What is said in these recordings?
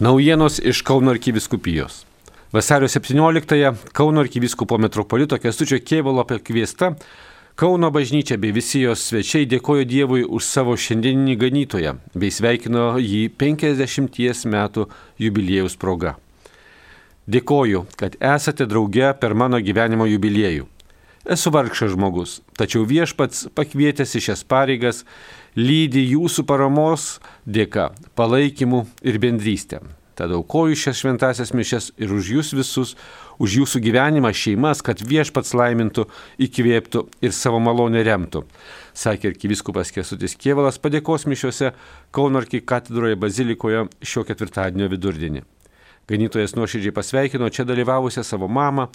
Naujienos iš Kauno arkiviskupijos. Vasario 17-ąją Kauno arkivyskupo metropolito Kestučio Kėvalo pakviesta Kauno bažnyčia bei visi jos svečiai dėkojo Dievui už savo šiandieninį ganytoją bei sveikino jį 50 metų jubiliejaus proga. Dėkoju, kad esate drauge per mano gyvenimo jubiliejų. Esu vargšas žmogus, tačiau viešpats pakvietęs į šias pareigas lydi jūsų paramos dėka, palaikymu ir bendrystė. Tad aukoju šias šventasias mišes ir už jūs visus, už jūsų gyvenimą, šeimas, kad viešpats laimintų, įkvėptų ir savo malonę remtų. Sakė arkiviskupas Kesutis Kievalas padėkos mišiuose Kauno arkikatedroje bazilikoje šio ketvirtadienio vidurdienį. Ganytojas nuoširdžiai pasveikino čia dalyvavusią savo mamą,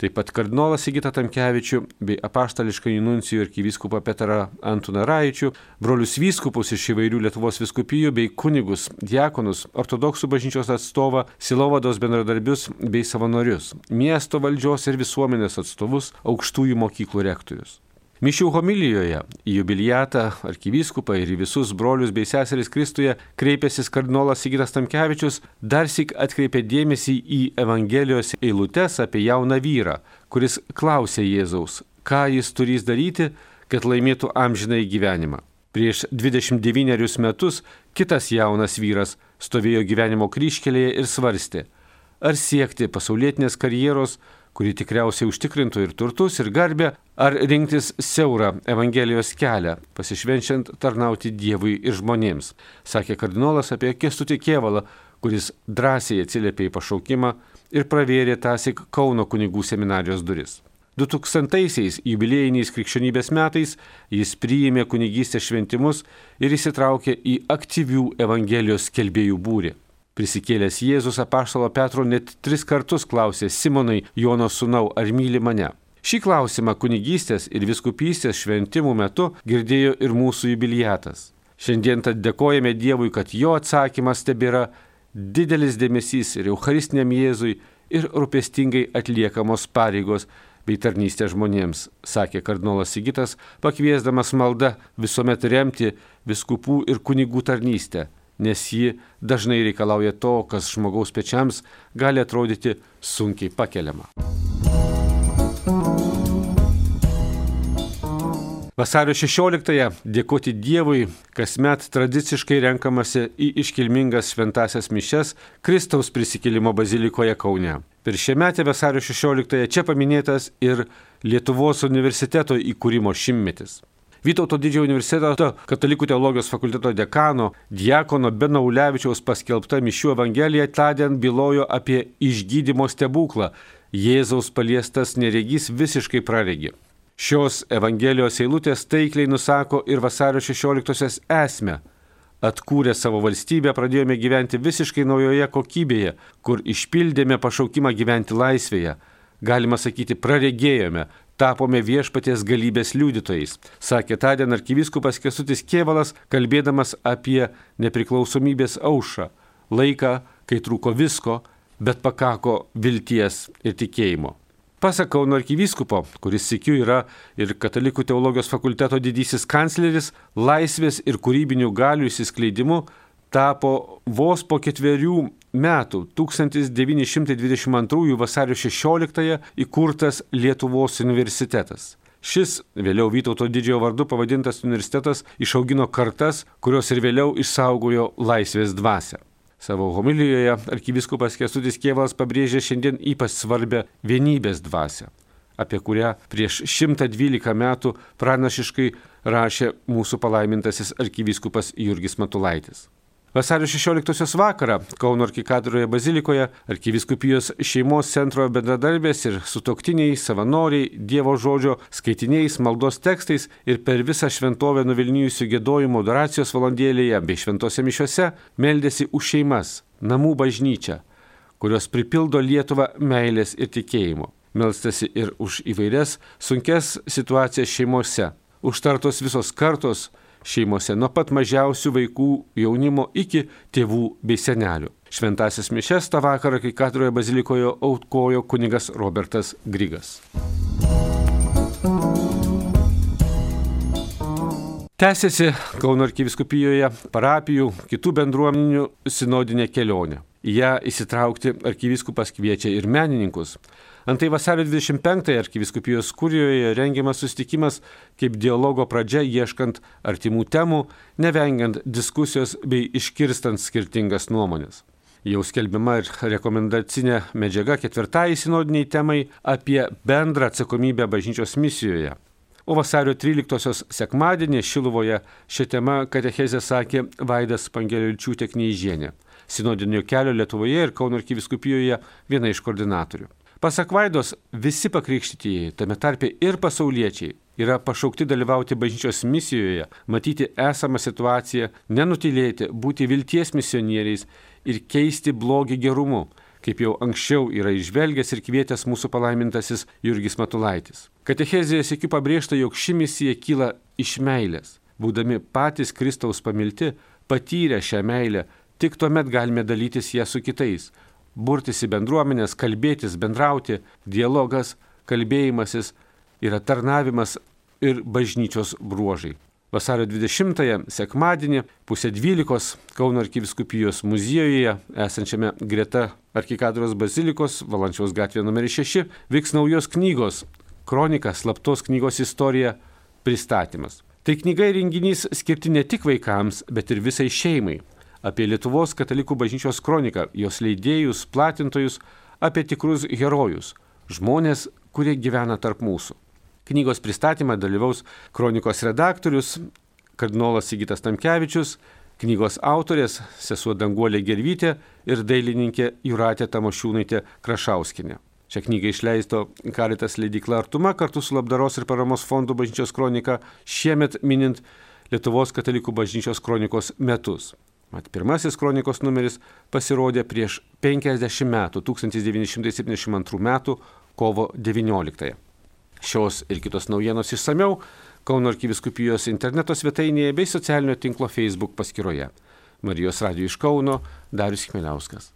taip pat kardinolas Sigita Tamkevičių bei apaštališką nuncijų ir kyvyskupą Petrą Antuną Raičių, brolius vyskupus iš įvairių Lietuvos viskupijų bei kunigus, diakonus, ortodoksų bažnyčios atstovą, silovados bendradarbius bei savanorius, miesto valdžios ir visuomenės atstovus, aukštųjų mokyklų rektorius. Mišių homilijoje į jubiliatą arkivyskupą ir visus brolius bei seseris Kristuje kreipėsi kardinolas Sigitas Tamkevičius, dar sik atkreipė dėmesį į Evangelijos eilutes apie jauną vyrą, kuris klausė Jėzaus, ką jis turės daryti, kad laimėtų amžinai gyvenimą. Prieš 29 metus kitas jaunas vyras stovėjo gyvenimo kryškelėje ir svarstė, ar siekti pasaulietinės karjeros, kuri tikriausiai užtikrintų ir turtus, ir garbę, ar rinktis siaurą Evangelijos kelią, pasišvenčiant tarnauti Dievui ir žmonėms, sakė kardinolas apie Kestutį Kievalą, kuris drąsiai atsiliepė į pašaukimą ir pravėrė tąsik Kauno kunigų seminarijos duris. 2000-aisiais jubiliejiniais krikščionybės metais jis priėmė kunigystės šventimus ir įsitraukė į aktyvių Evangelijos skelbėjų būrį. Prisikėlęs Jėzus apaštalo Petro net tris kartus klausė Simonai Jono sūnau, ar myli mane. Šį klausimą kunigystės ir viskupystės šventimų metu girdėjo ir mūsų jubiliatas. Šiandien tad dėkojame Dievui, kad jo atsakymas tebėra didelis dėmesys ir Eucharistiniam Jėzui ir rūpestingai atliekamos pareigos bei tarnystė žmonėms, sakė kardinolas Sigitas, pakviesdamas maldą visuomet remti viskupų ir kunigų tarnystę nes ji dažnai reikalauja to, kas žmogaus pečiams gali atrodyti sunkiai pakeliama. Vasario 16-ąją dėkoti Dievui kasmet tradiciškai renkamasi į iškilmingas šventasias mišes Kristaus prisikėlimo bazilikoje Kaune. Per šią metę vasario 16-ąją čia paminėtas ir Lietuvos universiteto įkūrimo šimtmetis. Vytauto didžiojo universiteto katalikų teologijos fakulteto dekano Diekono Benaulevičiaus paskelbta Mišių Evangelija tądien bylojo apie išgydymo stebuklą. Jėzaus paliestas neregys visiškai praregi. Šios Evangelijos eilutės taikliai nusako ir vasario 16-osios esmę. Atkūrę savo valstybę pradėjome gyventi visiškai naujoje kokybėje, kur išpildėme pašaukimą gyventi laisvėje. Galima sakyti, praregėjome, tapome viešpaties galybės liudytojais, sakė tądien arkivyskupas Kesutis Kievalas, kalbėdamas apie nepriklausomybės aušą, laiką, kai trūko visko, bet pakako vilties ir tikėjimo. Pasak Kauno arkivyskupo, kuris sikiu yra ir Katalikų teologijos fakulteto didysis kancleris, laisvės ir kūrybinių galių įsiskleidimu tapo vos po ketverių metų 1922 vasario 16 įkurtas Lietuvos universitetas. Šis vėliau Vytauto didžiojo vardu pavadintas universitetas išaugino kartas, kurios ir vėliau išsaugojo laisvės dvasę. Savo homilijoje arkivyskupas Kestutis Kievalas pabrėžė šiandien ypač svarbę vienybės dvasę, apie kurią prieš 112 metų pranašiškai rašė mūsų palaimintasis arkivyskupas Jurgis Matulaitis. Vasario 16 vakarą Kauno arkikadroje bazilikoje arkiviskupijos šeimos centro bendradarbės ir sutoktiniai, savanoriai, Dievo žodžio skaitiniais, maldos tekstais ir per visą šventovę nuvilnijusių gėdojimo adoracijos valandėlėje bei šventose mišiuose meldėsi už šeimas, namų bažnyčią, kurios pripildo Lietuvą meilės ir tikėjimo. Melstasi ir už įvairias sunkes situacijas šeimose. Užtartos visos kartos, šeimose nuo pat mažiausių vaikų jaunimo iki tėvų bei senelių. Šventasis mišes tą vakarą, kai katroje bazilikoje aukojo kunigas Robertas Grigas. Tęsiasi Kauno arkiviskupijoje parapijų, kitų bendruomenių sinodinė kelionė. Į ją įsitraukti arkivyskupas kviečia ir menininkus. Antai vasario 25-ąją arkiviskupijos kurijoje rengiamas susitikimas kaip dialogo pradžia ieškant artimų temų, nevengiant diskusijos bei iškirstant skirtingas nuomonės. Jau skelbima ir rekomendacinė medžiaga ketvirtai sinodiniai temai apie bendrą atsakomybę bažnyčios misijoje. O vasario 13-osios sekmadienį Šiluvoje šią temą katechezę sakė Vaidas Pangeličiūtė Knyžienė, sinodinio kelio Lietuvoje ir Kauno arkiviskupijoje viena iš koordinatorių. Pasak Vaidos, visi pakrikštytieji, tame tarpe ir pasauliečiai, yra pašaukti dalyvauti bažnyčios misijoje, matyti esamą situaciją, nenutylėti, būti vilties misionieriais ir keisti blogį gerumu, kaip jau anksčiau yra išvelgęs ir kvietęs mūsų palaimintasis Jurgis Matulaitis. Katechezėje sėkiu pabrėžta, jog ši misija kyla iš meilės. Būdami patys Kristaus pamilti, patyrę šią meilę, tik tuomet galime dalytis ją su kitais, burtis į bendruomenės, kalbėtis, bendrauti, dialogas, kalbėjimasis yra tarnavimas ir bažnyčios bruožai. Vasario 20-ąją sekmadienį pusė dvylikos Kauno arkiviskupijos muziejuje esančiame greta arkikadros bazilikos Valančiaus gatvė numeris 6 vyks naujos knygos Kronika slaptos knygos istorija pristatymas. Tai knyga ir renginys skirti ne tik vaikams, bet ir visai šeimai apie Lietuvos katalikų bažnyčios kroniką, jos leidėjus, platintojus, apie tikrus herojus, žmonės, kurie gyvena tarp mūsų. Knygos pristatymą dalyvaus kronikos redaktorius, kardinolas Sigitas Tamkevičius, knygos autorės sesuo Danguolė Gervytė ir dailininkė Juratė Tamošiūnaitė Krašauskinė. Šią knygą išleisto Karitas leidykla Artuma kartu su Labdaros ir paramos fondu bažnyčios kronika šiemet minint Lietuvos katalikų bažnyčios kronikos metus. Mat, pirmasis kronikos numeris pasirodė prieš 50 metų, 1972 metų kovo 19. Šios ir kitos naujienos išsameu Kauno arkiviskupijos interneto svetainėje bei socialinio tinklo Facebook paskyroje. Marijos radijų iš Kauno Darius Kmeliauskas.